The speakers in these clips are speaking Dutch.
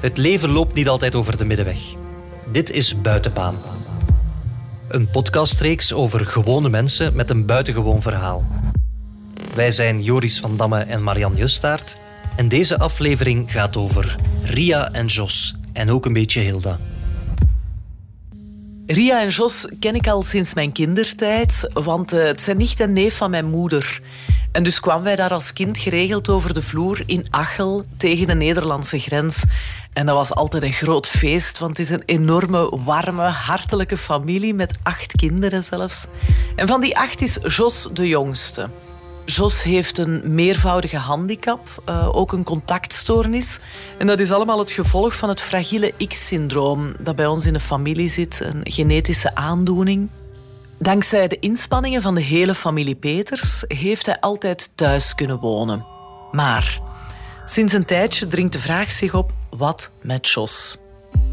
Het leven loopt niet altijd over de middenweg. Dit is Buitenbaan. Een podcastreeks over gewone mensen met een buitengewoon verhaal. Wij zijn Joris van Damme en Marian Justaert. En deze aflevering gaat over Ria en Jos. En ook een beetje Hilda. Ria en Jos ken ik al sinds mijn kindertijd, want eh, het zijn nicht en neef van mijn moeder. En dus kwamen wij daar als kind geregeld over de vloer in Achel tegen de Nederlandse grens. En dat was altijd een groot feest, want het is een enorme, warme, hartelijke familie met acht kinderen zelfs. En van die acht is Jos de jongste. Jos heeft een meervoudige handicap, uh, ook een contactstoornis. En dat is allemaal het gevolg van het fragiele X-syndroom dat bij ons in de familie zit, een genetische aandoening. Dankzij de inspanningen van de hele familie Peters heeft hij altijd thuis kunnen wonen. Maar sinds een tijdje dringt de vraag zich op: wat met Jos?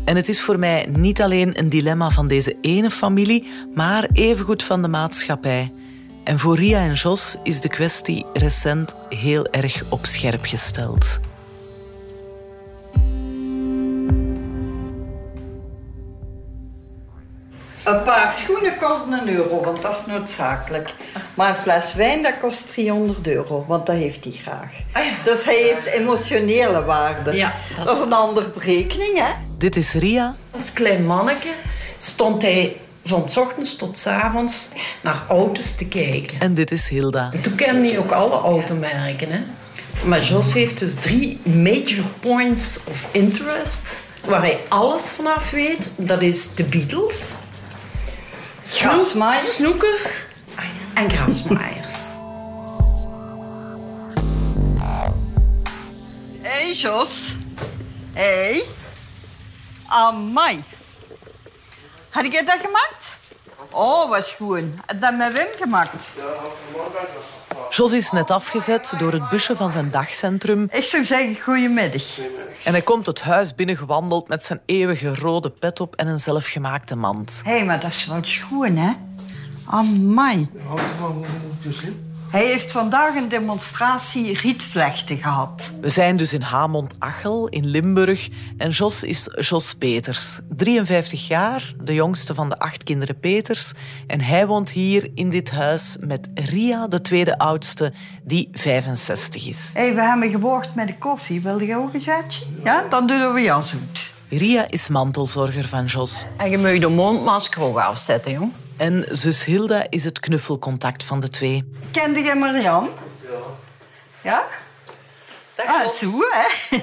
En het is voor mij niet alleen een dilemma van deze ene familie, maar evengoed van de maatschappij. En voor Ria en Jos is de kwestie recent heel erg op scherp gesteld. Een paar schoenen kosten een euro, want dat is noodzakelijk. Maar een fles wijn dat kost 300 euro, want dat heeft hij graag. Ah dus hij heeft emotionele waarde. Ja, dat, is een andere berekening, hè? Dit is Ria. Als klein manneke stond hij van s ochtends tot s avonds naar auto's te kijken. En dit is Hilda. toen kende hij ook alle automerken. Hè? Maar Jos heeft dus drie major points of interest waar hij alles vanaf weet. Dat is de Beatles, Grasmaaiers, snoeker en grasmaaiers. Hé hey Jos. Hé. Hey. Amai. Had jij dat gemaakt? Oh, was goed. Heb dat met Wim gemaakt? Jos is net afgezet door het busje van zijn dagcentrum. Ik zou zeggen, goedemiddag. En hij komt het huis binnengewandeld met zijn eeuwige rode pet op en een zelfgemaakte mand. Hé, hey, maar dat is wel schoon, hè? Amai. Hij heeft vandaag een demonstratie rietvlechten gehad. We zijn dus in Hamond-Achel in Limburg. En Jos is Jos Peters, 53 jaar, de jongste van de acht kinderen Peters. En hij woont hier in dit huis met Ria, de tweede oudste, die 65 is. Hey, we hebben geborgd met de koffie. Wil je ook een zetje? Ja, dan doen we jas zoet. Ria is mantelzorger van Jos. En je moet de mondmasker ook afzetten, jong. En zus Hilda is het knuffelcontact van de twee. Kende jij Marian? Ja. Ja? Dat ah, zo, hè?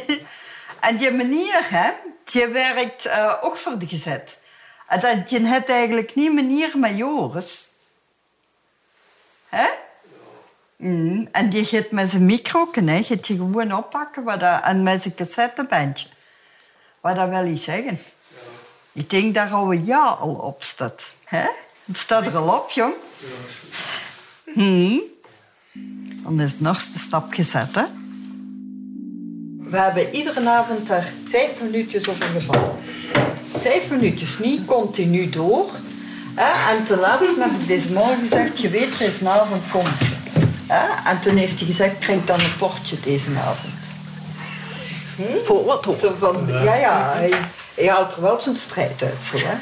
en die manier, hè, die werkt uh, ook voor de gezet. En dat, je hebt eigenlijk niet manier met Joris. Hè? Mm, en die gaat met zijn micro, hè, gaat je gewoon oppakken wat dat, en met zijn cassettebandje. Wat dat wil je zeggen? Ja. Ik denk dat al een jaar al op staat. Hè? Het staat er al op, jong. Hmm. Dan is het nog de stap gezet, hè. We hebben iedere avond daar vijf minuutjes over gebabbeld. Vijf minuutjes, niet continu door. En ten laatste heb ik deze morgen gezegd, je weet, deze avond komt ze. En toen heeft hij gezegd, krijg dan een portje deze avond. Hm? Voor wat? Zo van, ja, ja, hij, hij haalt er wel zijn strijd uit. Zo, hè.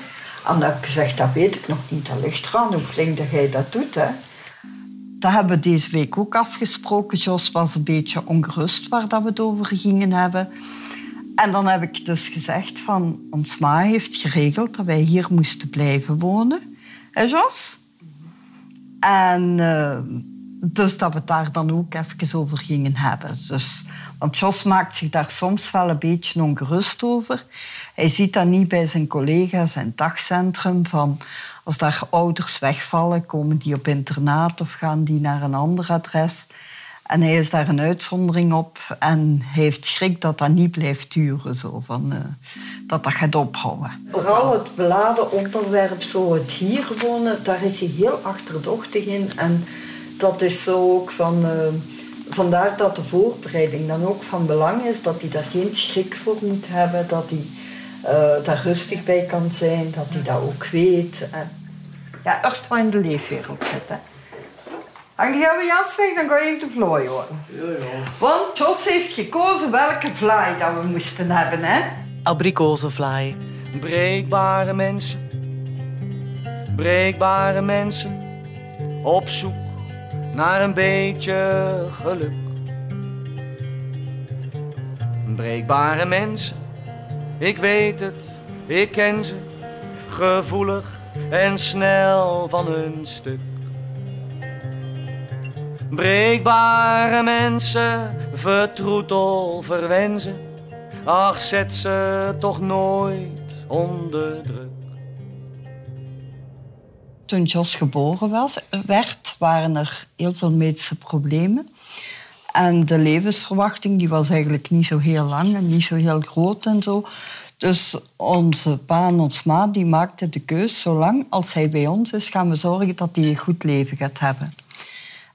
En dan heb ik gezegd, dat weet ik nog niet. Dat ligt eraan hoe flink dat jij dat doet. Hè. Dat hebben we deze week ook afgesproken. Jos was een beetje ongerust waar dat we het over gingen hebben. En dan heb ik dus gezegd van... Ons ma heeft geregeld dat wij hier moesten blijven wonen. Jos? En... Uh, dus dat we daar dan ook even over gingen hebben. Dus, want Jos maakt zich daar soms wel een beetje ongerust over. Hij ziet dat niet bij zijn collega's in het dagcentrum. Van als daar ouders wegvallen, komen die op internaat of gaan die naar een ander adres. En hij is daar een uitzondering op. En hij heeft schrik dat dat niet blijft duren. Zo, van, uh, dat dat gaat ophouden. Vooral het beladen onderwerp, zo het hier wonen, daar is hij heel achterdochtig in. En dat is zo ook van... Uh, vandaar dat de voorbereiding dan ook van belang is. Dat hij daar geen schrik voor moet hebben. Dat hij uh, daar rustig bij kan zijn. Dat hij dat ook weet. En, ja, eerst maar in de leefwereld zitten. En gaan we jas weg, dan ga je de vlooi horen. Ja, ja. Want Jos heeft gekozen welke vlaai dat we moesten hebben. Hè? Abrikozenvlaai. Breekbare mensen, breekbare mensen, op zoek naar een beetje geluk. Breekbare mensen, ik weet het, ik ken ze, gevoelig en snel van hun stuk. Breekbare mensen, vertroetel, verwenzen, ach zet ze toch nooit onder druk. Toen Jos geboren was, werd, waren er heel veel medische problemen. En de levensverwachting die was eigenlijk niet zo heel lang en niet zo heel groot en zo. Dus onze pa en ons ma die maakten de keus, zolang als hij bij ons is, gaan we zorgen dat hij een goed leven gaat hebben.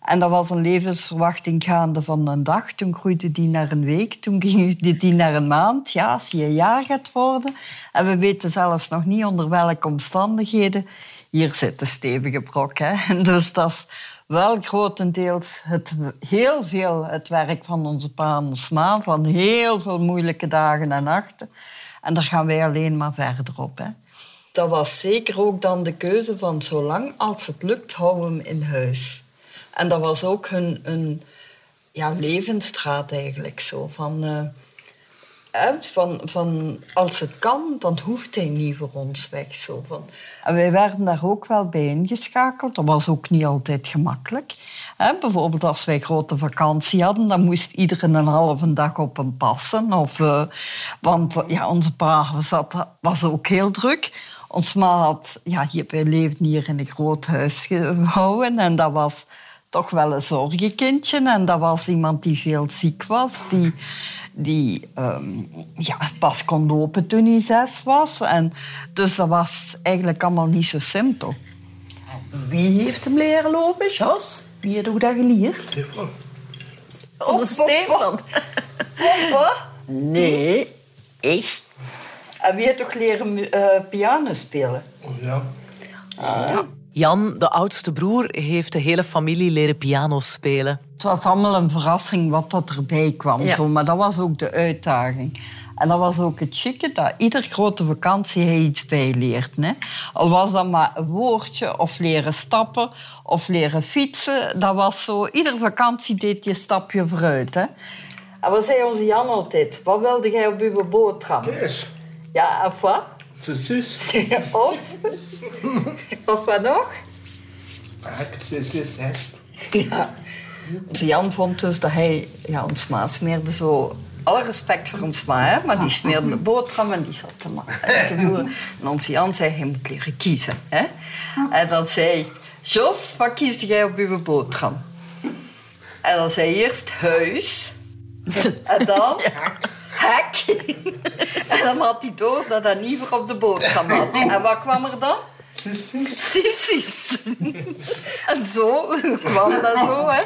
En dat was een levensverwachting gaande van een dag. Toen groeide die naar een week, toen ging die naar een maand. Ja, als hij een jaar gaat worden. En we weten zelfs nog niet onder welke omstandigheden. Hier zit de stevige brok. Hè? Dus dat is wel grotendeels het, heel veel het werk van onze pa en ons ma. Van heel veel moeilijke dagen en nachten. En daar gaan wij alleen maar verder op. Hè? Dat was zeker ook dan de keuze van zolang als het lukt, houden hem in huis. En dat was ook hun, ja, levensstraat eigenlijk zo. Van, eh, van, van als het kan, dan hoeft hij niet voor ons weg. Zo. Van. En wij werden daar ook wel bij ingeschakeld. Dat was ook niet altijd gemakkelijk. bijvoorbeeld als wij grote vakantie hadden, dan moest iedereen een halve dag op hem passen. Of, uh, want ja, onze pa zat, was ook heel druk. Ons ma had, ja, wij leefden hier in een groot huis gehouden en dat was toch wel een zorgenkindje. En dat was iemand die veel ziek was, die, die um, ja, pas kon lopen toen hij zes was. En dus dat was eigenlijk allemaal niet zo simpel. Wie heeft hem leren lopen, Jos? Wie heeft ook dat geleerd? Stefan. Onze Stefan. Papa? Nee, ik. En wie heeft toch leren uh, piano spelen? Oh, ja. Ah. Jan, de oudste broer, heeft de hele familie leren piano spelen. Het was allemaal een verrassing wat dat erbij kwam. Ja. Zo, maar dat was ook de uitdaging. En dat was ook het chique, dat ieder grote vakantie hij iets bijleert. Hè? Al was dat maar een woordje, of leren stappen, of leren fietsen. Dat was zo, iedere vakantie deed je een stapje vooruit. Hè? En wat zei onze Jan altijd? Wat wilde jij op uw boterham? Kees. Ja, of wat? Precies. of? of wat nog? Hè. Ja. Onze Jan vond dus dat hij... Ja, ons ma smeerde zo... Alle respect voor ons ma, hè, maar die smeerde de boterham en die zat te, te voeren. En onze Jan zei, hij moet leren kiezen. Hè? En dan zei Jos, wat kies jij op uw boterham? En dan zei hij eerst huis. En dan hek. En dan had hij door dat dat niet voor op de boterham was. En wat kwam er dan? Sissies. En zo kwam dat zo, hè.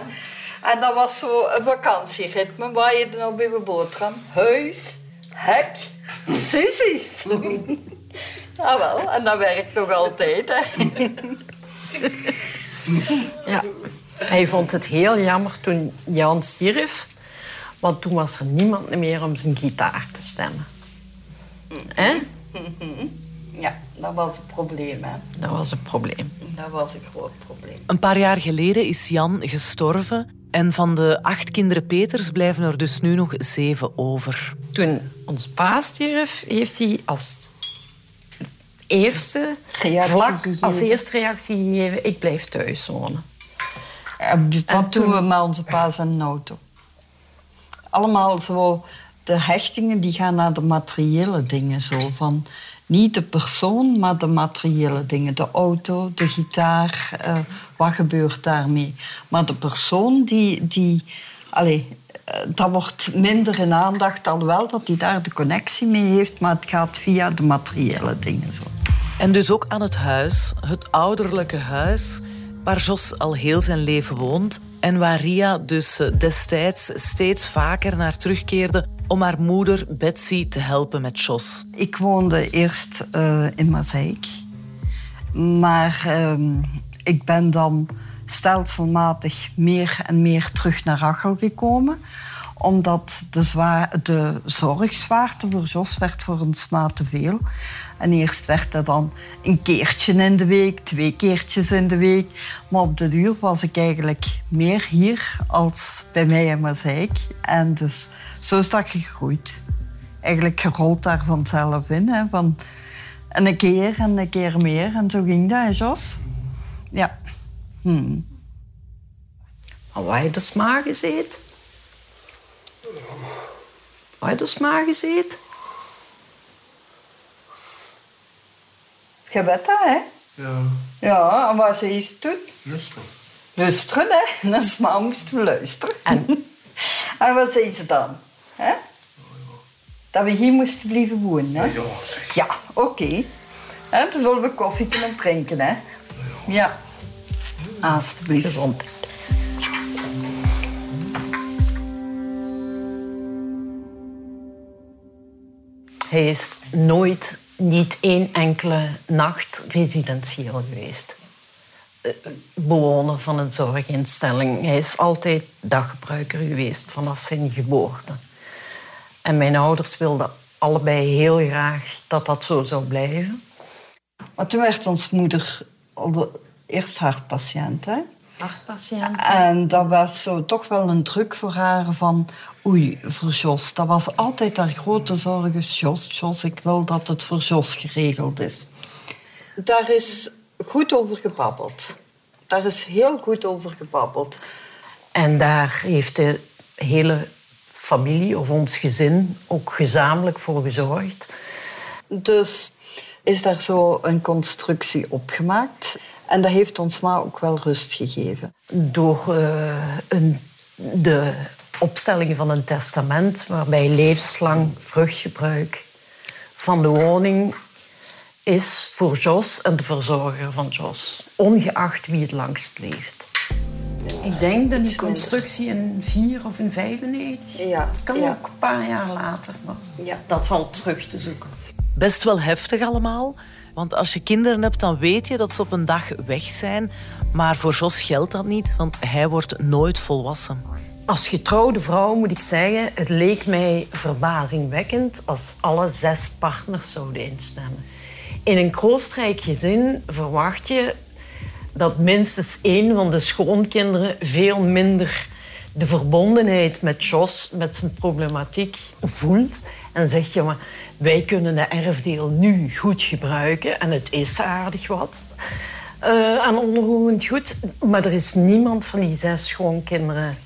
En dat was zo een vakantieritme. Waar je dan op je boterham? Huis, hek, sissies. Ah wel, en dat werkt nog altijd, hè. Ja. Hij vond het heel jammer toen Jan stierf. Want toen was er niemand meer om zijn gitaar te stemmen. Hè? Ja, dat was het probleem, hè. Dat was een probleem. Dat was een groot probleem. Een paar jaar geleden is Jan gestorven. En van de acht kinderen Peters blijven er dus nu nog zeven over. Toen ons pa stierf, heeft hij als eerste, Reactie vlak gegeven. als eerste reactie gegeven... ik blijf thuis wonen. En wat En doen toen- we met onze pa's en auto? Allemaal zo... De hechtingen die gaan naar de materiële dingen. Zo. Van, niet de persoon, maar de materiële dingen. De auto, de gitaar, eh, wat gebeurt daarmee? Maar de persoon die... die eh, dat wordt minder in aandacht, alhoewel dat hij daar de connectie mee heeft. Maar het gaat via de materiële dingen. Zo. En dus ook aan het huis, het ouderlijke huis, waar Jos al heel zijn leven woont. En waar Ria dus eh, destijds steeds vaker naar terugkeerde om haar moeder Betsy te helpen met Jos. Ik woonde eerst eh, in Mazeik. Maar ehm, ik ben dan stelselmatig meer en meer terug naar Rachel gekomen. Omdat de, zwa- de zorgzwaarte voor Jos werd voor ons maar te veel. En eerst werd dat dan een keertje in de week, twee keertjes in de week. Maar op de duur was ik eigenlijk meer hier als bij mij in Mazeik. En dus zo is dat gegroeid. Eigenlijk gerold daar vanzelf in. Hè, van en een keer en een keer meer. En zo ging dat, Jos? Ja. Hm. Maar waar je de smaak gezeten? Waar je de smaak gezeten? Je weet dat, hè? Ja, Ja, en wat zei ze toen? lustig. Luisteren, hè? Dat is maar moesten we luisteren. En? en wat zei ze dan? Hè? Dat we hier moesten blijven wonen, hè? Ja, zeg. Ja, oké. Hè, Dan zullen we koffie kunnen drinken, hè? Ja. Alsjeblieft. Gezond. Hij is nooit, niet één enkele nacht residentieel geweest. Eh, Bewoner van een zorginstelling. Hij is altijd daggebruiker geweest vanaf zijn geboorte. En mijn ouders wilden allebei heel graag dat dat zo zou blijven. Maar toen werd ons moeder eerst hartpatiënt, hè? Hartpatiënt. En dat was zo toch wel een druk voor haar van... Oei, voor Jos. Dat was altijd haar grote zorg. Jos, Jos, ik wil dat het voor Jos geregeld is. Daar is goed over gebabbeld. Daar is heel goed over gebabbeld. En daar heeft de hele familie of ons gezin ook gezamenlijk voor gezorgd. Dus is daar zo een constructie opgemaakt. En dat heeft ons ma ook wel rust gegeven. Door eh, een, de opstelling van een testament waarbij levenslang vruchtgebruik van de woning is voor Jos en de verzorger van Jos, ongeacht wie het langst leeft. Ik denk dat die constructie in 4 of in 95. Ja, kan ja. ook een paar jaar later, maar Ja. dat valt terug te zoeken. Best wel heftig allemaal. Want als je kinderen hebt, dan weet je dat ze op een dag weg zijn. Maar voor Jos geldt dat niet, want hij wordt nooit volwassen. Als getrouwde vrouw moet ik zeggen, het leek mij verbazingwekkend als alle zes partners zouden instemmen. In een kroostrijk gezin verwacht je dat minstens één van de schoonkinderen veel minder de verbondenheid met Jos, met zijn problematiek, voelt. En zegt je, maar wij kunnen de erfdeel nu goed gebruiken en het is aardig wat eh, aan onroerend goed. Maar er is niemand van die zes schoonkinderen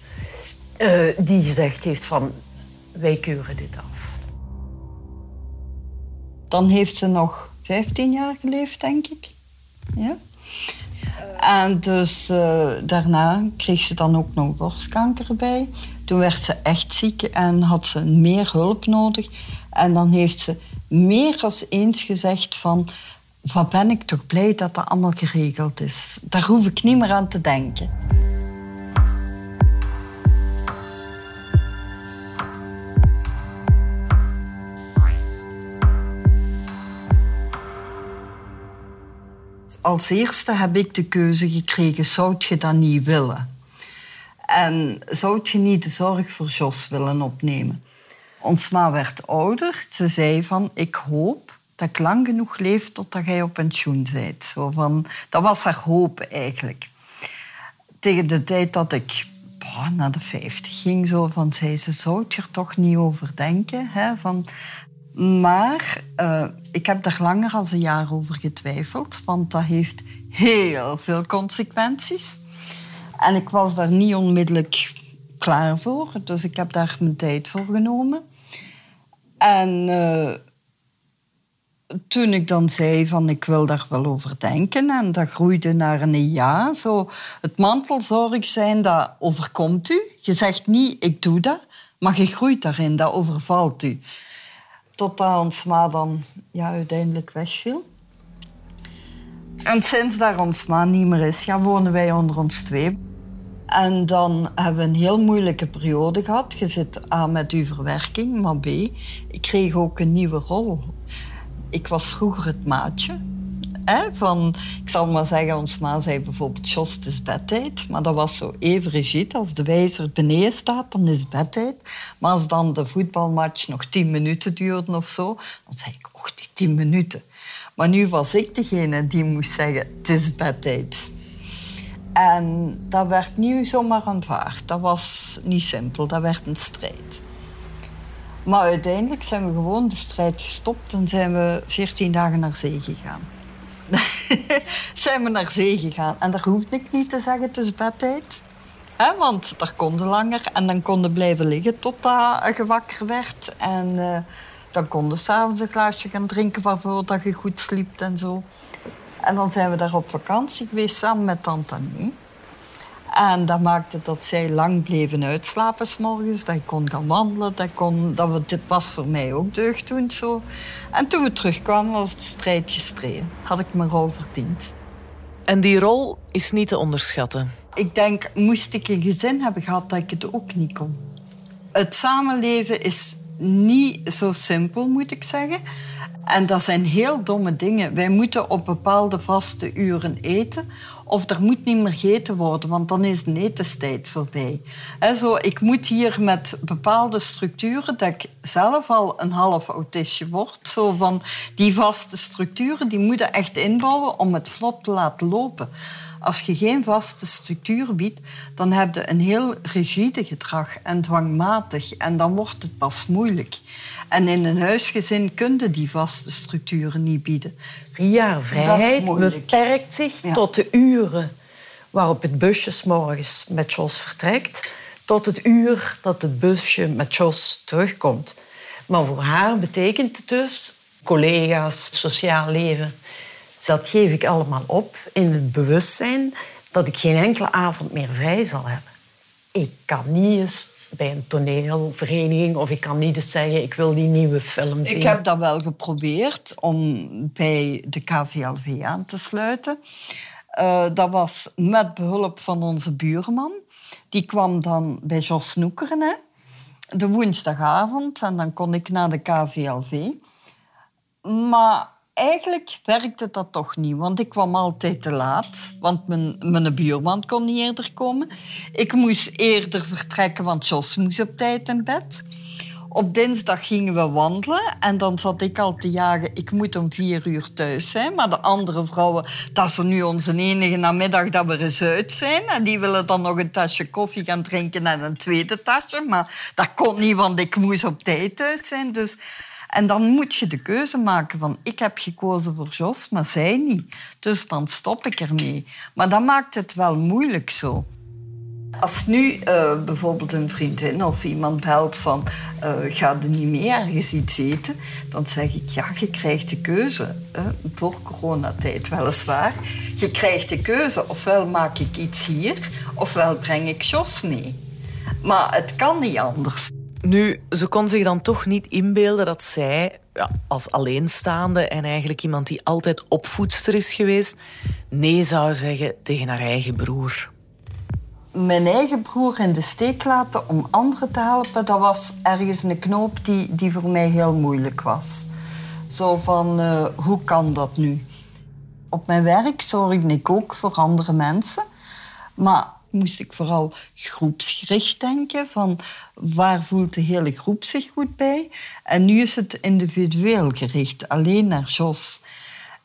eh, die gezegd heeft van wij keuren dit af. Dan heeft ze nog 15 jaar geleefd, denk ik. Ja. En dus eh, daarna kreeg ze dan ook nog borstkanker bij. Toen werd ze echt ziek en had ze meer hulp nodig. En dan heeft ze meer dan eens gezegd van... Wat ben ik toch blij dat dat allemaal geregeld is. Daar hoef ik niet meer aan te denken. Als eerste heb ik de keuze gekregen, zou je dat niet willen? En zou je niet de zorg voor Jos willen opnemen? Ons ma werd ouder. Ze zei van, ik hoop dat ik lang genoeg leef totdat jij op pensioen bent. Zo van, dat was haar hoop eigenlijk. Tegen de tijd dat ik bah, naar de 50 ging, zo van, zei ze, zou je er toch niet over denken? Hè? Van, maar eh, ik heb daar langer dan een jaar over getwijfeld, want dat heeft heel veel consequenties. En ik was daar niet onmiddellijk klaar voor, dus ik heb daar mijn tijd voor genomen. En eh, toen ik dan zei van ik wil daar wel over denken en dat groeide naar een ja. Zo, het mantelzorg zijn, dat overkomt u. Je zegt niet ik doe dat, maar je groeit daarin, dat overvalt u. Totdat ons ma dan ja, uiteindelijk wegviel. En sinds daar ons ma niet meer is, ja, wonen wij onder ons twee. En dan hebben we een heel moeilijke periode gehad. Je zit A met uw verwerking, maar B, ik kreeg ook een nieuwe rol. Ik was vroeger het maatje. Hè? Van, ik zal maar zeggen, ons ma zei bijvoorbeeld, Jos, het is bedtijd. Maar dat was zo even rigide. Als de wijzer beneden staat, dan is bedtijd. Maar als dan de voetbalmatch nog tien minuten duurde of zo, dan zei ik, och, die tien minuten. Maar nu was ik degene die moest zeggen, het is bedtijd. En dat werd niet zomaar aanvaard. Dat was niet simpel, dat werd een strijd. Maar uiteindelijk zijn we gewoon de strijd gestopt en zijn we 14 dagen naar zee gegaan. zijn we naar zee gegaan. En daar hoefde ik niet te zeggen, het is bedtijd. Want daar konden langer en dan konden blijven liggen totdat je wakker werd. En uh, dan konden s'avonds een glaasje gaan drinken waarvoor dat je goed sliep en zo. En dan zijn we daar op vakantie geweest samen met tante Annie. En dat maakte dat zij lang bleven uitslapen s'morgens. Dat ik kon gaan wandelen. Dat, kon, dat we, dit was voor mij ook deugddoend zo. En toen we terugkwamen was de strijd gestreden. Had ik mijn rol verdiend. En die rol is niet te onderschatten. Ik denk, moest ik een gezin hebben gehad, dat ik het ook niet kon. Het samenleven is niet zo simpel, moet ik zeggen. En dat zijn heel domme dingen. Wij moeten op bepaalde vaste uren eten. Of er moet niet meer gegeten worden, want dan is de etenstijd voorbij. Zo, ik moet hier met bepaalde structuren, dat ik zelf al een half autistje word. Zo van die vaste structuren, die moeten echt inbouwen om het vlot te laten lopen. Als je geen vaste structuur biedt, dan heb je een heel rigide gedrag en dwangmatig. En dan wordt het pas moeilijk. En in een huisgezin kun je die vaste structuren niet bieden. Ria, vrijheid beperkt zich tot de uren waarop het busje s morgens met Jos vertrekt, tot het uur dat het busje met Jos terugkomt. Maar voor haar betekent het dus collega's, sociaal leven. Dat geef ik allemaal op in het bewustzijn dat ik geen enkele avond meer vrij zal hebben. Ik kan niet eens bij een toneelvereniging of ik kan niet eens zeggen ik wil die nieuwe film zien. Ik heb dat wel geprobeerd om bij de KVLV aan te sluiten. Uh, dat was met behulp van onze buurman. Die kwam dan bij Jos Snoekeren, hè, de woensdagavond. En dan kon ik naar de KVLV. Maar eigenlijk werkte dat toch niet, want ik kwam altijd te laat. Want mijn, mijn buurman kon niet eerder komen. Ik moest eerder vertrekken, want Jos moest op tijd in bed. Op dinsdag gingen we wandelen en dan zat ik al te jagen, ik moet om vier uur thuis zijn. Maar de andere vrouwen, dat is nu onze enige namiddag dat we eens uit zijn. En die willen dan nog een tasje koffie gaan drinken en een tweede tasje. Maar dat kon niet, want ik moest op tijd thuis zijn. Dus en dan moet je de keuze maken van ik heb gekozen voor Jos, maar zij niet. Dus dan stop ik ermee. Maar dat maakt het wel moeilijk zo. Als nu uh, bijvoorbeeld een vriendin of iemand belt van uh, ga er niet mee ergens iets eten, dan zeg ik ja, je krijgt de keuze. Uh, voor coronatijd weliswaar. Je krijgt de keuze, ofwel maak ik iets hier, ofwel breng ik Jos mee. Maar het kan niet anders. Nu, ze kon zich dan toch niet inbeelden dat zij, ja, als alleenstaande en eigenlijk iemand die altijd opvoedster is geweest, nee zou zeggen tegen haar eigen broer. Mijn eigen broer in de steek laten om anderen te helpen, dat was ergens een knoop die, die voor mij heel moeilijk was. Zo van, uh, hoe kan dat nu? Op mijn werk zorg ik ook voor andere mensen. Maar moest ik vooral groepsgericht denken. Van waar voelt de hele groep zich goed bij? En nu is het individueel gericht, alleen naar Jos.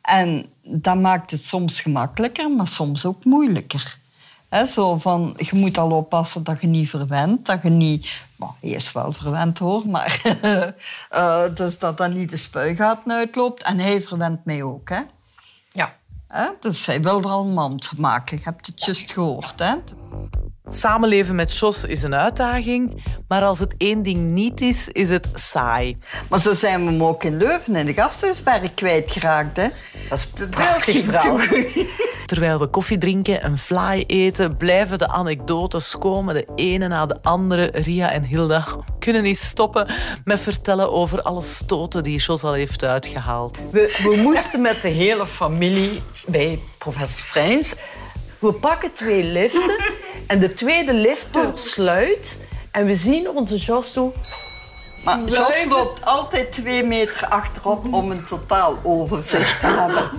En dat maakt het soms gemakkelijker, maar soms ook moeilijker. zo van, je moet al oppassen dat je niet verwent, dat je niet... Hij is wel verwend hoor, maar... uh, dus dat dan niet de spuigaten uitloopt. En hij verwent mij ook, hè. Dus zij wil er al een mand maken. Je hebt het juist gehoord. Hè? Samenleven met Jos is een uitdaging, maar als het één ding niet is, is het saai. Maar zo zijn we hem ook in Leuven in de gasthuisberg kwijtgeraakt. Hè? Dat is de vrouw. Terwijl we koffie drinken en fly eten, blijven de anekdotes komen, de ene na de andere. Ria en Hilda kunnen niet stoppen met vertellen over alle stoten die Jos al heeft uitgehaald. We, we moesten met de hele familie bij professor Freins. We pakken twee liften en de tweede liftdeur sluit en we zien onze Jos toe maar Jos loopt altijd twee meter achterop om een totaal overzicht te hebben.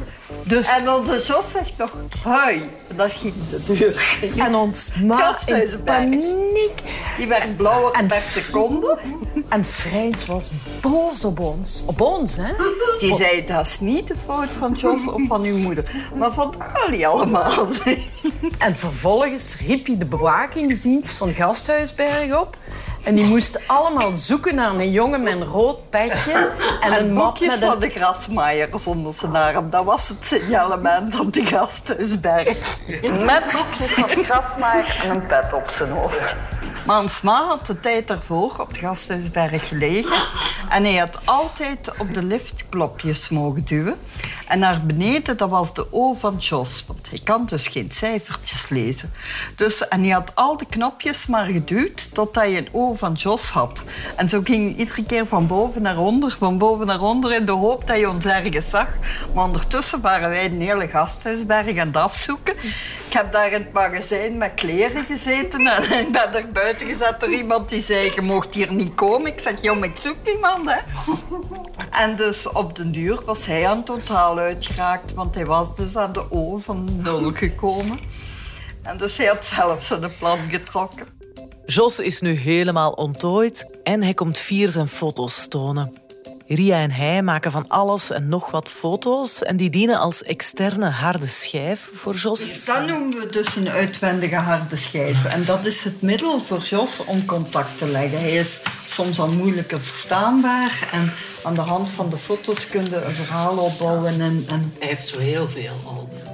Dus, En onze Jos zegt nog, hoi. En dat ging de deur. en ons ma in paniek. Die werd blauwer En- per seconde. En Frans was boos op ons. Op ons, hè? Die zei, dat is niet de fout van Jos of van uw moeder. Maar van jullie allemaal. En vervolgens riep hij de bewakingsdienst van Gasthuisberg op. En die moesten allemaal zoeken naar een jongen met een rood petje en, En een map boekjes met van een... de grasmaaier zonder zijn arm. Dat was het signalement op de gasthuisberg. Met boekjes van de grasmaaier en een pet op zijn hoofd. Maar ons ma had de tijd ervoor op de gasthuisberg gelegen. En hij had altijd op de lift knopjes mogen duwen. En naar beneden, dat was de O van Jos. Want hij kan dus geen cijfertjes lezen. Dus, en hij had al de knopjes maar geduwd totdat hij een O van Jos had. En zo ging hij iedere keer van boven naar onder, van boven naar onder... in de hoop dat je ons ergens zag. Maar ondertussen waren wij een hele gasthuisberg aan het afzoeken. Ik heb daar in het magazijn met kleren gezeten. En ik ben er buiten gezet door iemand die zei... je mocht hier niet komen. Ik zeg, jong, ik zoek niemand, hè. En dus op den duur was hij aan het totaal uitgeraakt. Want hij was dus aan de O van nul gekomen. En dus hij had zelf zijn plan getrokken. Jos is nu helemaal onttooid en hij komt vier zijn foto's tonen. Ria en hij maken van alles en nog wat foto's en die dienen als externe harde schijf voor Jos. Dat noemen we dus een uitwendige harde schijf. En dat is het middel voor Jos om contact te leggen. Hij is soms al moeilijker verstaanbaar. En aan de hand van de foto's kun je een verhaal opbouwen. En, en Hij heeft zo heel veel albums.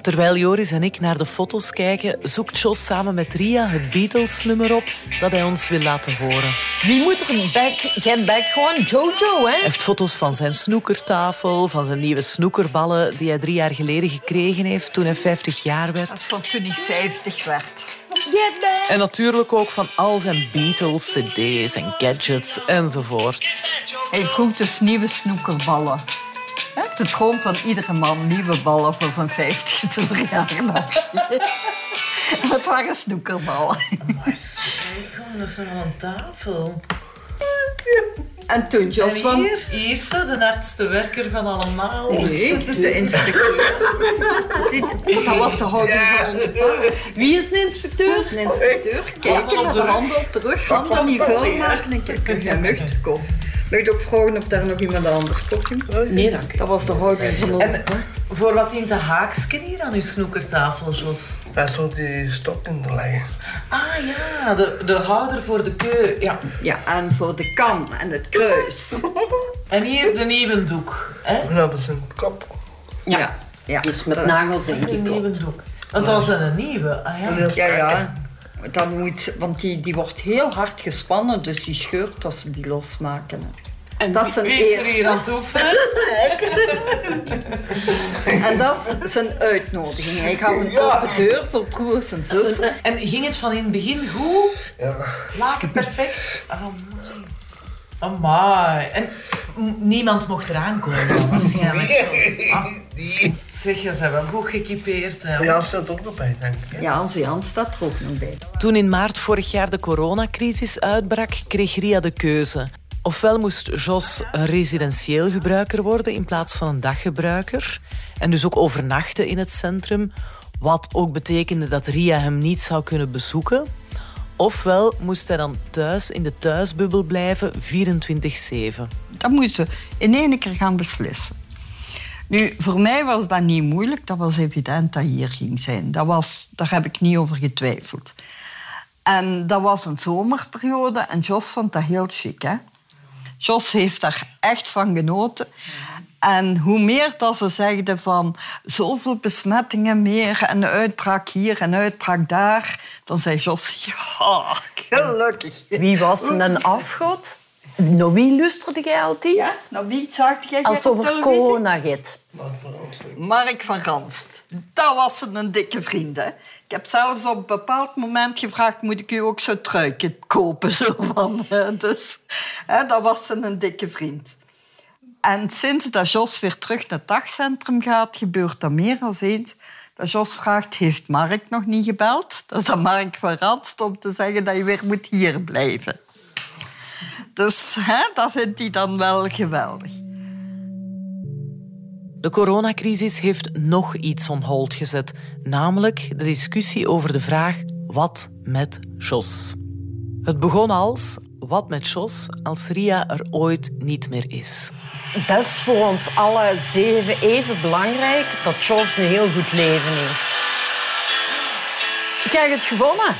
Terwijl Joris en ik naar de foto's kijken, zoekt Jos samen met Ria het Beatles-nummer op dat hij ons wil laten horen. Wie moet er back, get back gewoon? Jojo, hè? Hij heeft foto's van zijn snoekertafel, van zijn nieuwe snoekerballen die hij drie jaar geleden gekregen heeft toen hij 50 jaar werd. dat van toen hij 50 werd. En natuurlijk ook van al zijn Beatles, cd's en gadgets enzovoort. Hij vroeg dus nieuwe snoekerballen. De droom van iedere man, nieuwe ballen voor zijn 50ste verjaardag. Dat waren snoekerballen. Dat is nog een tafel. En toen van... Eerste, de hardste werker van allemaal. Nee, de inspecteur. Ziet, dat was de houding van onze pa. Wie is de inspecteur? Een inspecteur, kijken met de handen op de rug, handen niet vuil maken en kijken, je nucht komen. Mag ook vragen of daar nog iemand anders koffie Nee, dank. Dat was de houding van pa. Voor wat dient de haaksken hier aan uw snoekertafel, Jos? Daar stond die stok in te leggen. Ah ja, de, de houder voor de keu. Ja. Ja, en voor de kam en het kruis. En hier de nieuwe doek. Hè? En dat is een kop. Ja. ja. Is met nagels De ingeklopt. nieuwe doek. Dat was een nieuwe. Ah ja. Ja, ja. Dat moet, want die, die wordt heel hard gespannen, dus die scheurt als ze die losmaken. En Dat is is er hier eerste. aan het oefenen? En dat is zijn uitnodiging. Hij gaf een open deur voor broers en zussen. En ging het van in het begin goed? Ja. Laken perfect? Amai. Amai. En niemand mocht eraan komen dan, waarschijnlijk. Ah, zeg, je zijn wel goed geëquipeerd. Hè. Ja, dat staat ook nog bij, denk ik. hè. Ja, onze Jan staat er ook nog bij. Toen in maart vorig jaar de coronacrisis uitbrak, kreeg Ria de keuze. Ofwel moest Jos een residentieel gebruiker worden in plaats van een daggebruiker. En dus ook overnachten in het centrum. Wat ook betekende dat Ria hem niet zou kunnen bezoeken. Ofwel moest hij dan thuis in de thuisbubbel blijven 24-7. Dat moesten in één keer gaan beslissen. Nu, voor mij was dat niet moeilijk. Dat was evident dat hier ging zijn. Dat was, daar heb ik niet over getwijfeld. En dat was een zomerperiode en Jos vond dat heel chic. Hè? Jos heeft daar echt van genoten. En hoe meer dat ze zeiden van zoveel besmettingen meer en uitbraak hier en uitbraak daar, dan zei Jos, ja, gelukkig. Wie was een afgod? Naar wie luisterde jij altijd? Ja, nou wie zag jij Als het over corona gaat. Mark van Ranst. Dat was een dikke vriend. Hè. Ik heb zelfs op een bepaald moment gevraagd... moet ik u ook zo'n truikje kopen? Zo van, dus hè, dat was een dikke vriend. En sinds dat Jos weer terug naar het dagcentrum gaat... gebeurt dat meer dan eens. Dat Jos vraagt, heeft Mark nog niet gebeld? Dat is dan Mark van Ranst om te zeggen dat je weer moet hier blijven. Dus hè, dat vindt hij dan wel geweldig. De coronacrisis heeft nog iets on hold gezet, namelijk de discussie over de vraag wat met Jos. Het begon als wat met Jos als Ria er ooit niet meer is. Dat is voor ons alle zeven even belangrijk dat Jos een heel goed leven heeft. Ik heb het gewonnen.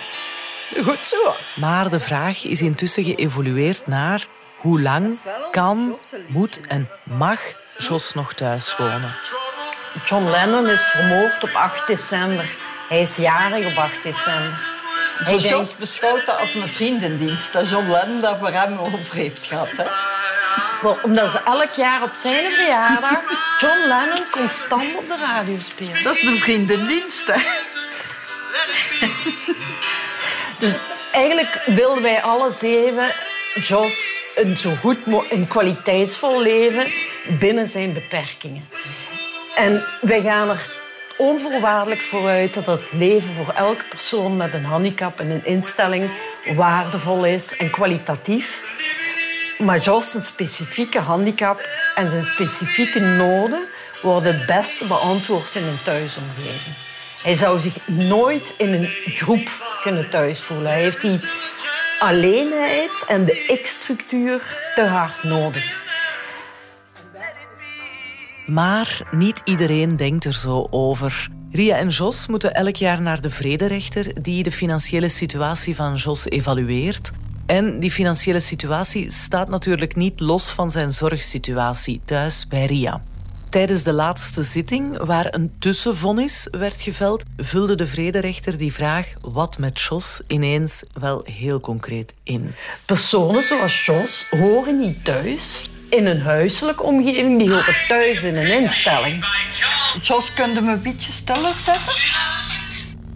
Goed zo. Maar de vraag is intussen geëvolueerd naar hoe lang kan, moet en mag Jos nog thuis wonen. John Lennon is vermoord op 8 december. Hij is jarig op 8 december. Hij denkt, Jos beschouwt dat als een vriendendienst. Dat John Lennon dat voor hem over heeft gehad. Hè? wel, omdat ze elk jaar op zijn verjaardag John Lennon constant op de radio spelen. Dat is een vriendendienst. Hè? Dus eigenlijk wilden wij alle zeven Jos een zo goed een kwaliteitsvol leven binnen zijn beperkingen. En wij gaan er onvoorwaardelijk voor uit dat het leven voor elke persoon met een handicap en een instelling waardevol is en kwalitatief. Maar Jos zijn specifieke handicap en zijn specifieke noden worden het beste beantwoord in een thuisomgeving. Hij zou zich nooit in een groep kunnen thuisvoelen. Hij heeft die alleenheid en de ik-structuur te hard nodig. Maar niet iedereen denkt er zo over. Ria en Jos moeten elk jaar naar de vrederechter die de financiële situatie van Jos evalueert. En die financiële situatie staat natuurlijk niet los van zijn zorgsituatie thuis bij Ria. Tijdens de laatste zitting, waar een tussenvonnis werd geveld, vulde de vrederechter die vraag wat met Jos ineens wel heel concreet in. Personen zoals Jos horen niet thuis in een huiselijke omgeving, die horen thuis in een instelling. Jos, kun je me een beetje stiller zetten?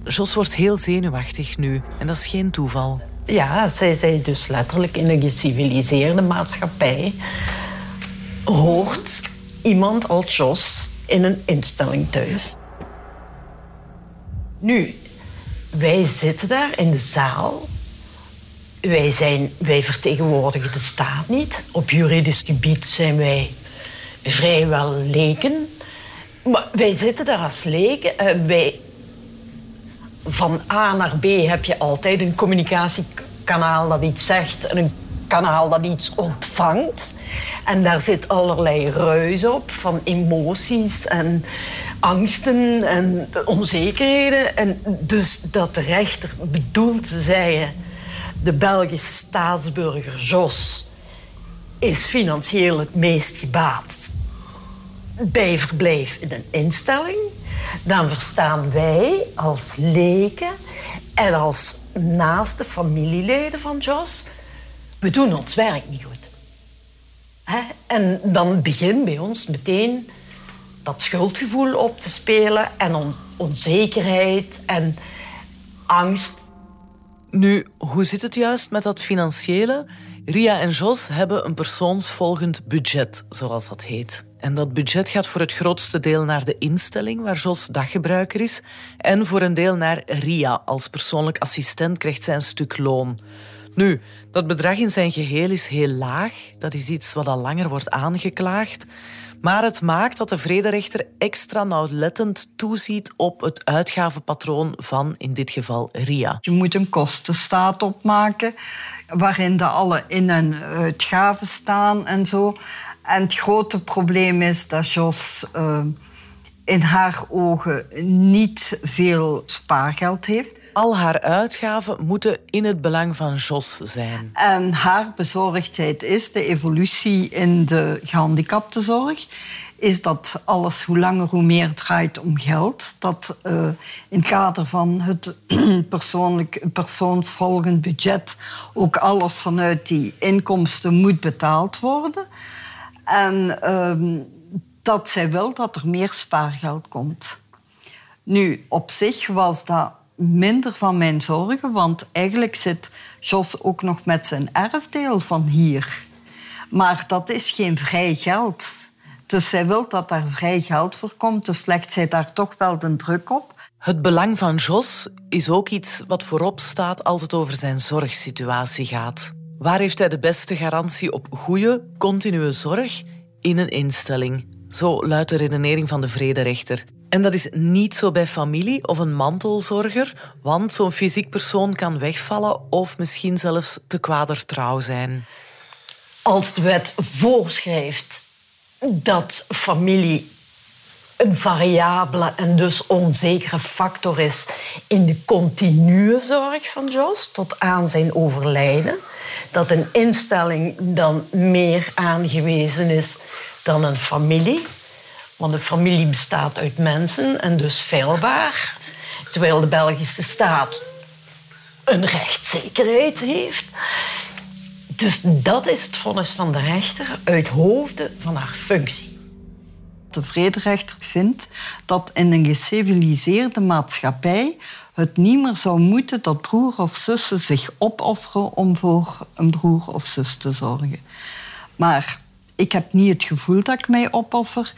Jos wordt heel zenuwachtig nu en dat is geen toeval. Ja, zij zijn dus letterlijk in een geciviliseerde maatschappij. Hoort iemand als Jos in een instelling thuis. Nu, wij zitten daar in de zaal. Wij, zijn, wij vertegenwoordigen de staat niet. Op juridisch gebied zijn wij vrijwel leken. Maar wij zitten daar als leken. Eh, van A naar B heb je altijd een communicatiekanaal dat iets zegt en een kanaal dat iets ontvangt. En daar zit allerlei ruis op van emoties en angsten en onzekerheden. En dus dat de rechter bedoelt te zeggen... de Belgische staatsburger Jos is financieel het meest gebaat bij verblijf in een instelling, dan verstaan wij als leken en als naaste familieleden van Jos, we doen ons werk niet goed. En dan begint bij ons meteen dat schuldgevoel op te spelen en on- onzekerheid en angst. Nu, hoe zit het juist met dat financiële? Ria en Jos hebben een persoonsvolgend budget, zoals dat heet. En dat budget gaat voor het grootste deel naar de instelling waar Jos daggebruiker is en voor een deel naar Ria. Als persoonlijk assistent krijgt zij een stuk loon. Nu, dat bedrag in zijn geheel is heel laag. Dat is iets wat al langer wordt aangeklaagd. Maar het maakt dat de vrederechter extra nauwlettend toeziet op het uitgavenpatroon van, in dit geval, Ria. Je moet een kostenstaat opmaken waarin de alle in- en uitgaven staan en zo. En het grote probleem is dat Jos eh, in haar ogen niet veel spaargeld heeft. Al haar uitgaven moeten in het belang van Jos zijn. En haar bezorgdheid is de evolutie in de gehandicaptenzorg. Is dat alles hoe langer hoe meer draait om geld. Dat eh, in het kader van het persoonlijk, persoonsvolgend budget ook alles vanuit die inkomsten moet betaald worden. En ehm, dat zij wil dat er meer spaargeld komt. Nu, op zich was dat minder van mijn zorgen, want eigenlijk zit Jos ook nog met zijn erfdeel van hier. Maar dat is geen vrij geld. Dus zij wil dat daar vrij geld voor komt, dus legt zij daar toch wel de druk op. Het belang van Jos is ook iets wat voorop staat als het over zijn zorgsituatie gaat. Waar heeft hij de beste garantie op goede, continue zorg? In een instelling. Zo luidt de redenering van de vrederechter. En dat is niet zo bij familie of een mantelzorger, want zo'n fysiek persoon kan wegvallen of misschien zelfs te kwader trouw zijn. Als de wet voorschrijft dat familie een variabele en dus onzekere factor is in de continue zorg van Jos tot aan zijn overlijden, dat een instelling dan meer aangewezen is dan een familie. Want een familie bestaat uit mensen en dus veilbaar. Terwijl de Belgische staat een rechtszekerheid heeft. Dus dat is het vonnis van de rechter uit hoofde van haar functie. De vrederechter vindt dat in een geciviliseerde maatschappij het niet meer zou moeten dat broer of zussen zich opofferen om voor een broer of zus te zorgen. Maar ik heb niet het gevoel dat ik mij opoffer.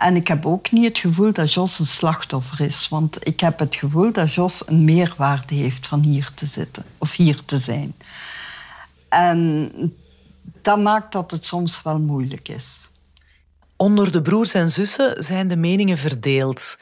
En ik heb ook niet het gevoel dat Jos een slachtoffer is. Want ik heb het gevoel dat Jos een meerwaarde heeft van hier te zitten of hier te zijn. En dat maakt dat het soms wel moeilijk is. Onder de broers en zussen zijn de meningen verdeeld.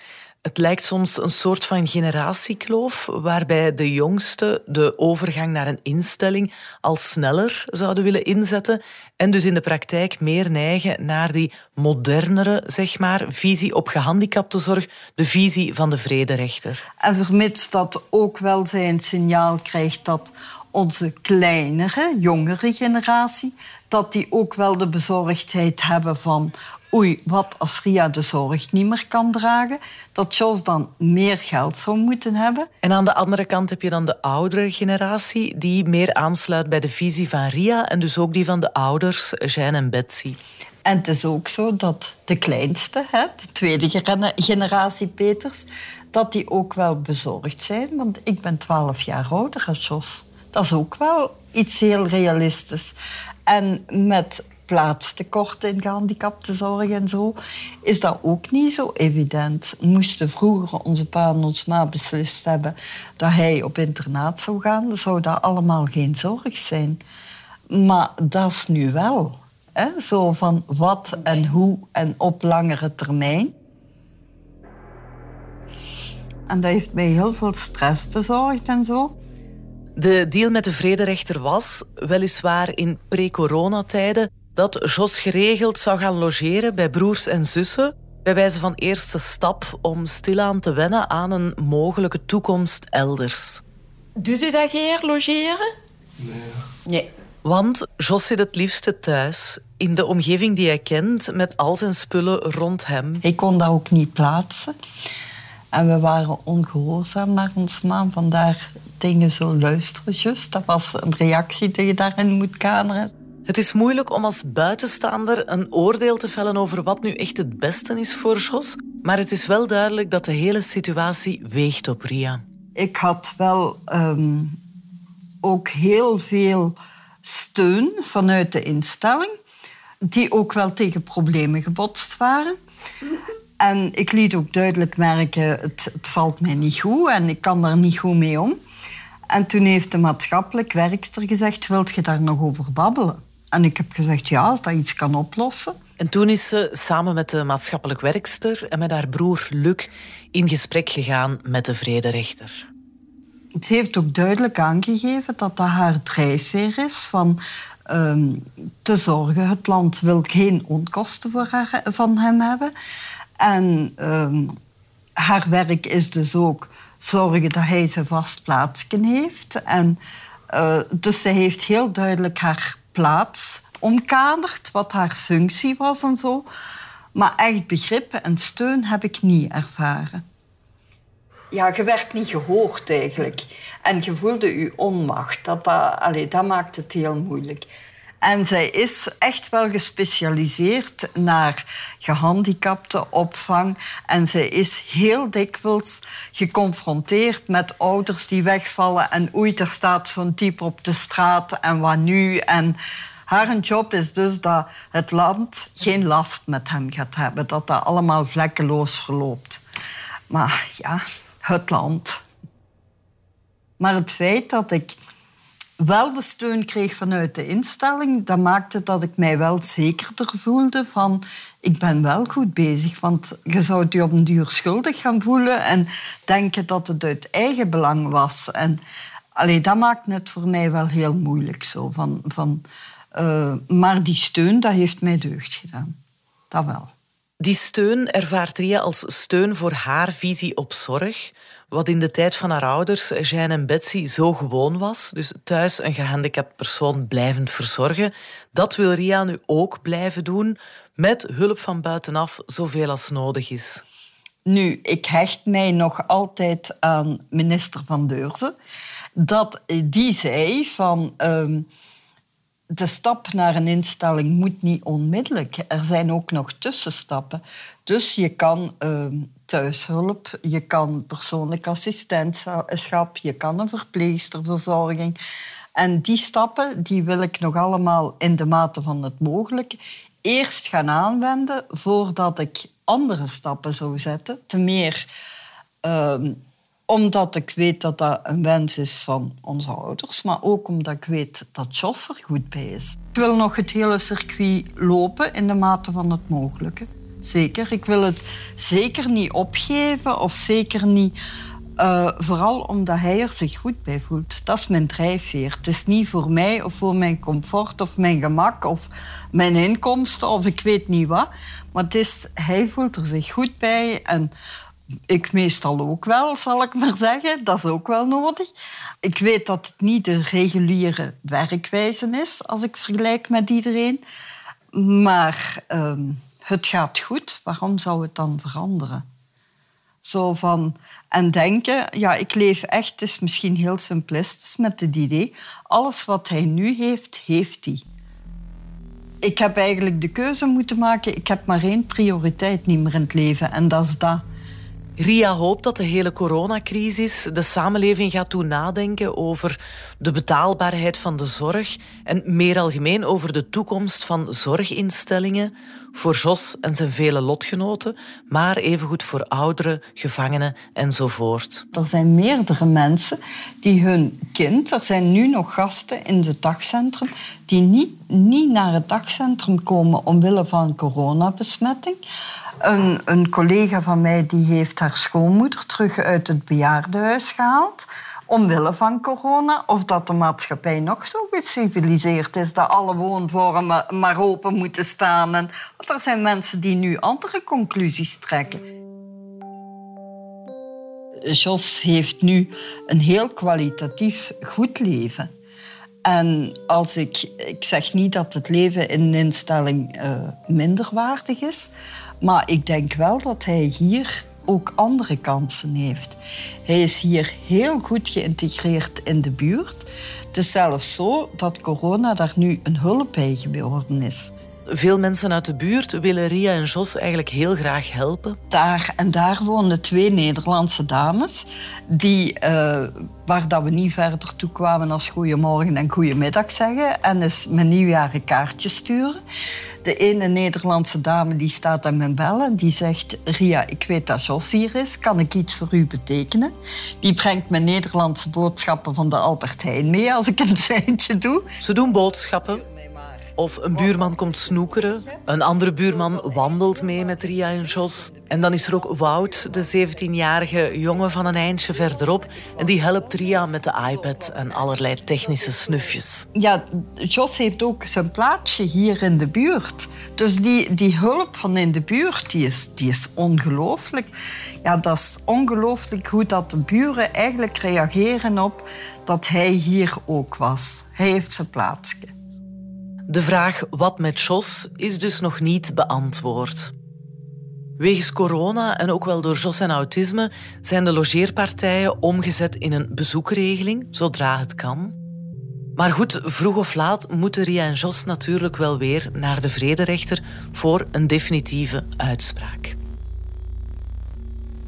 Het lijkt soms een soort van generatiekloof, waarbij de jongsten de overgang naar een instelling al sneller zouden willen inzetten en dus in de praktijk meer neigen naar die modernere zeg maar, visie op gehandicaptenzorg, de visie van de vrederechter. En vermits dat ook wel zijn signaal krijgt dat onze kleinere, jongere generatie, dat die ook wel de bezorgdheid hebben van oei, wat als Ria de zorg niet meer kan dragen, dat Jos dan meer geld zou moeten hebben. En aan de andere kant heb je dan de oudere generatie die meer aansluit bij de visie van Ria en dus ook die van de ouders, Jeanne en Betsy. En het is ook zo dat de kleinste, hè, de tweede generatie Peters, dat die ook wel bezorgd zijn. Want ik ben twaalf jaar ouder als Jos. Dat is ook wel iets heel realistisch. En met plaatstekort in gehandicaptenzorg en zo, is dat ook niet zo evident. Moesten vroeger onze pa en ons ma beslist hebben dat hij op internaat zou gaan, dan zou dat allemaal geen zorg zijn. Maar dat is nu wel. Hè? Zo van wat en hoe en op langere termijn. En dat heeft mij heel veel stress bezorgd en zo. De deal met de vrederechter was, weliswaar in pre-coronatijden, dat Jos geregeld zou gaan logeren bij broers en zussen, bij wijze van eerste stap om stilaan te wennen aan een mogelijke toekomst elders. Doet u dat hier, logeren? Nee. Nee. Want Jos zit het liefste thuis, in de omgeving die hij kent, met al zijn spullen rond hem. Hij kon dat ook niet plaatsen. En we waren ongehoorzaam naar ons maan. Vandaar dingen zo luisteren, just. Dat was een reactie die je daarin moet kaderen. Het is moeilijk om als buitenstaander een oordeel te vellen over wat nu echt het beste is voor Jos. Maar het is wel duidelijk dat de hele situatie weegt op Ria. Ik had wel ehm, ook heel veel steun vanuit de instelling, die ook wel tegen problemen gebotst waren. En ik liet ook duidelijk merken, het, het valt mij niet goed en ik kan daar niet goed mee om. En toen heeft de maatschappelijk werkster gezegd, wilt je daar nog over babbelen? En ik heb gezegd, ja, als dat iets kan oplossen. En toen is ze samen met de maatschappelijk werkster en met haar broer Luc in gesprek gegaan met de vrederechter. Ze heeft ook duidelijk aangegeven dat dat haar drijfveer is van ehm, te zorgen. Het land wil geen onkosten voor haar, van hem hebben. En ehm, haar werk is dus ook zorgen dat hij zijn vast plaatsje heeft. En, uh, dus ze heeft heel duidelijk haar plaats omkaderd, wat haar functie was en zo. Maar echt begrippen en steun heb ik niet ervaren. Ja, je werd niet gehoord eigenlijk. En je voelde je onmacht. Dat, dat, allez, dat maakt het heel moeilijk. En zij is echt wel gespecialiseerd naar gehandicapte opvang. En zij is heel dikwijls geconfronteerd met ouders die wegvallen. En oei, er staat zo'n type op de straat en wat nu? En haar job is dus dat het land geen last met hem gaat hebben. Dat dat allemaal vlekkeloos verloopt. Maar ja, het land. Maar het feit dat ik wel de steun kreeg vanuit de instelling, dat maakte dat ik mij wel zekerder voelde van ik ben wel goed bezig. Want je zou je op een duur schuldig gaan voelen en denken dat het uit eigen belang was. En allee, dat maakt het voor mij wel heel moeilijk. Zo, van, van, uh, maar die steun, dat heeft mij deugd gedaan. Dat wel. Die steun ervaart Ria als steun voor haar visie op zorg. Wat in de tijd van haar ouders, Jeanne en Betsy, zo gewoon was. Dus thuis een gehandicapt persoon blijven verzorgen. Dat wil Ria nu ook blijven doen, met hulp van buitenaf, zoveel als nodig is. Nu, ik hecht mij nog altijd aan minister Van Deurzen. Dat die zei van... Ehm, de stap naar een instelling moet niet onmiddellijk. Er zijn ook nog tussenstappen. Dus je kan ehm, thuishulp, je kan persoonlijk assistentschap, je kan een verpleegsterverzorging. En die stappen die wil ik nog allemaal in de mate van het mogelijke eerst gaan aanwenden voordat ik andere stappen zou zetten. Te meer ehm, omdat ik weet dat dat een wens is van onze ouders, maar ook omdat ik weet dat Jos er goed bij is. Ik wil nog het hele circuit lopen in de mate van het mogelijke. Zeker. Ik wil het zeker niet opgeven of zeker niet. Uh, vooral omdat hij er zich goed bij voelt. Dat is mijn drijfveer. Het is niet voor mij of voor mijn comfort of mijn gemak of mijn inkomsten of ik weet niet wat. Maar het is, hij voelt er zich goed bij en ik meestal ook wel, zal ik maar zeggen. Dat is ook wel nodig. Ik weet dat het niet de reguliere werkwijze is als ik vergelijk met iedereen. Maar ehm, het gaat goed. Waarom zou het dan veranderen? Zo van, en denken, ja, ik leef echt, het is misschien heel simplistisch met het idee, alles wat hij nu heeft, heeft hij. Ik heb eigenlijk de keuze moeten maken, ik heb maar één prioriteit niet meer in het leven en dat is dat. Ria hoopt dat de hele coronacrisis de samenleving gaat doen nadenken over de betaalbaarheid van de zorg en meer algemeen over de toekomst van zorginstellingen voor Jos en zijn vele lotgenoten, maar evengoed voor ouderen, gevangenen enzovoort. Er zijn meerdere mensen die hun kind, er zijn nu nog gasten in het dagcentrum, die niet, niet naar het dagcentrum komen omwille van coronabesmetting. Een, een collega van mij die heeft haar schoonmoeder terug uit het bejaardenhuis gehaald omwille van corona, of dat de maatschappij nog zo geciviliseerd is dat alle woonvormen maar open moeten staan. En, want er zijn mensen die nu andere conclusies trekken. Jos heeft nu een heel kwalitatief goed leven. En als ik, ik zeg niet dat het leven in een instelling uh, minder waardig is, maar ik denk wel dat hij hier ook andere kansen heeft. Hij is hier heel goed geïntegreerd in de buurt. Het is zelfs zo dat corona daar nu een hulp bij geworden is. Veel mensen uit de buurt willen Ria en Jos eigenlijk heel graag helpen. Daar en daar wonen twee Nederlandse dames, die, uh, waar dat we niet verder toe kwamen als goedemorgen en goedemiddag zeggen en eens mijn nieuwjaar een kaartje sturen. De ene Nederlandse dame die staat aan mijn bellen. Die zegt, Ria, ik weet dat Jos hier is. Kan ik iets voor u betekenen? Die brengt mijn Nederlandse boodschappen van de Albert Heijn mee als ik een seintje doe. Ze doen boodschappen. Of een buurman komt snoekeren. Een andere buurman wandelt mee met Ria en Jos. En dan is er ook Wout, de 17-jarige jongen van een eindje verderop. En die helpt Ria met de iPad en allerlei technische snufjes. Ja, Jos heeft ook zijn plaatsje hier in de buurt. Dus die, die hulp van in de buurt, die is, die is ongelooflijk. Ja, dat is ongelooflijk hoe dat de buren eigenlijk reageren op dat hij hier ook was. Hij heeft zijn plaatsje. De vraag wat met Jos is dus nog niet beantwoord. Wegens corona en ook wel door Jos en autisme zijn de logeerpartijen omgezet in een bezoekregeling, zodra het kan. Maar goed, vroeg of laat moeten Ria en Jos natuurlijk wel weer naar de vrederechter voor een definitieve uitspraak.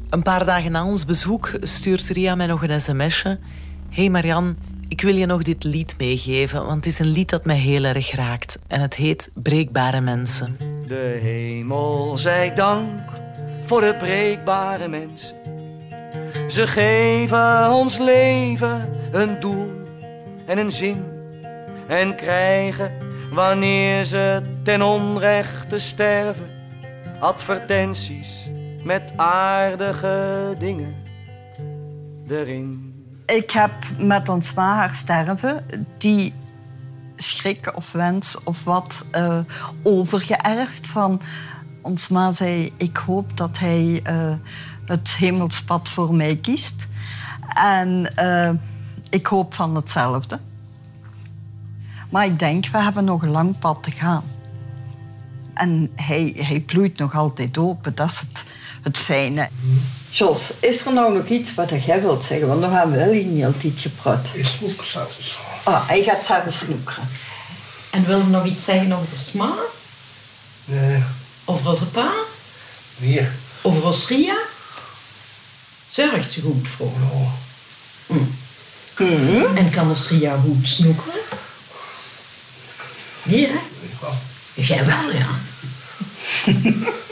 Een paar dagen na ons bezoek stuurt Ria mij nog een sms'je. Hey Marianne, ik wil je nog dit lied meegeven, want het is een lied dat mij heel erg raakt. En het heet Breekbare Mensen. De hemel zij dank voor de breekbare mensen. Ze geven ons leven een doel. en een zin. En krijgen, wanneer ze ten onrechte sterven, advertenties met aardige dingen erin. Ik heb met ons ma sterven die schrik of wens of wat uh, overgeërfd van ons ma zei ik hoop dat hij uh, het hemelspad voor mij kiest. En uh, ik hoop van hetzelfde. Maar ik denk we hebben nog een lang pad te gaan. En hij, hij bloeit nog altijd open. Dat is het, het fijne Jos, is er nou nog iets wat jij wilt zeggen? Want we hebben wel niet altijd gepraat. Ik snoek zelfs. Ah, hij gaat zelf snoekeren. En wil je nog iets zeggen over Sma? Nee. Over onze pa? Nee. Over ons Ria? Zorgt ze goed voor? Ja. Mm. Mm. En kan ons Ria goed snoekeren? Nee, hè? Ja. Jij wel, ja.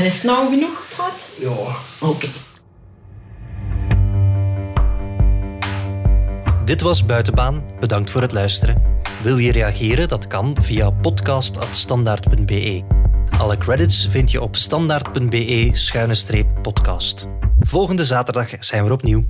en is het nou genoeg gepraat? Ja. Oké. Okay. Dit was Buitenbaan. Bedankt voor het luisteren. Wil je reageren? Dat kan via podcast.standaard.be. Alle credits vind je op standaard.be-podcast. Volgende zaterdag zijn we opnieuw.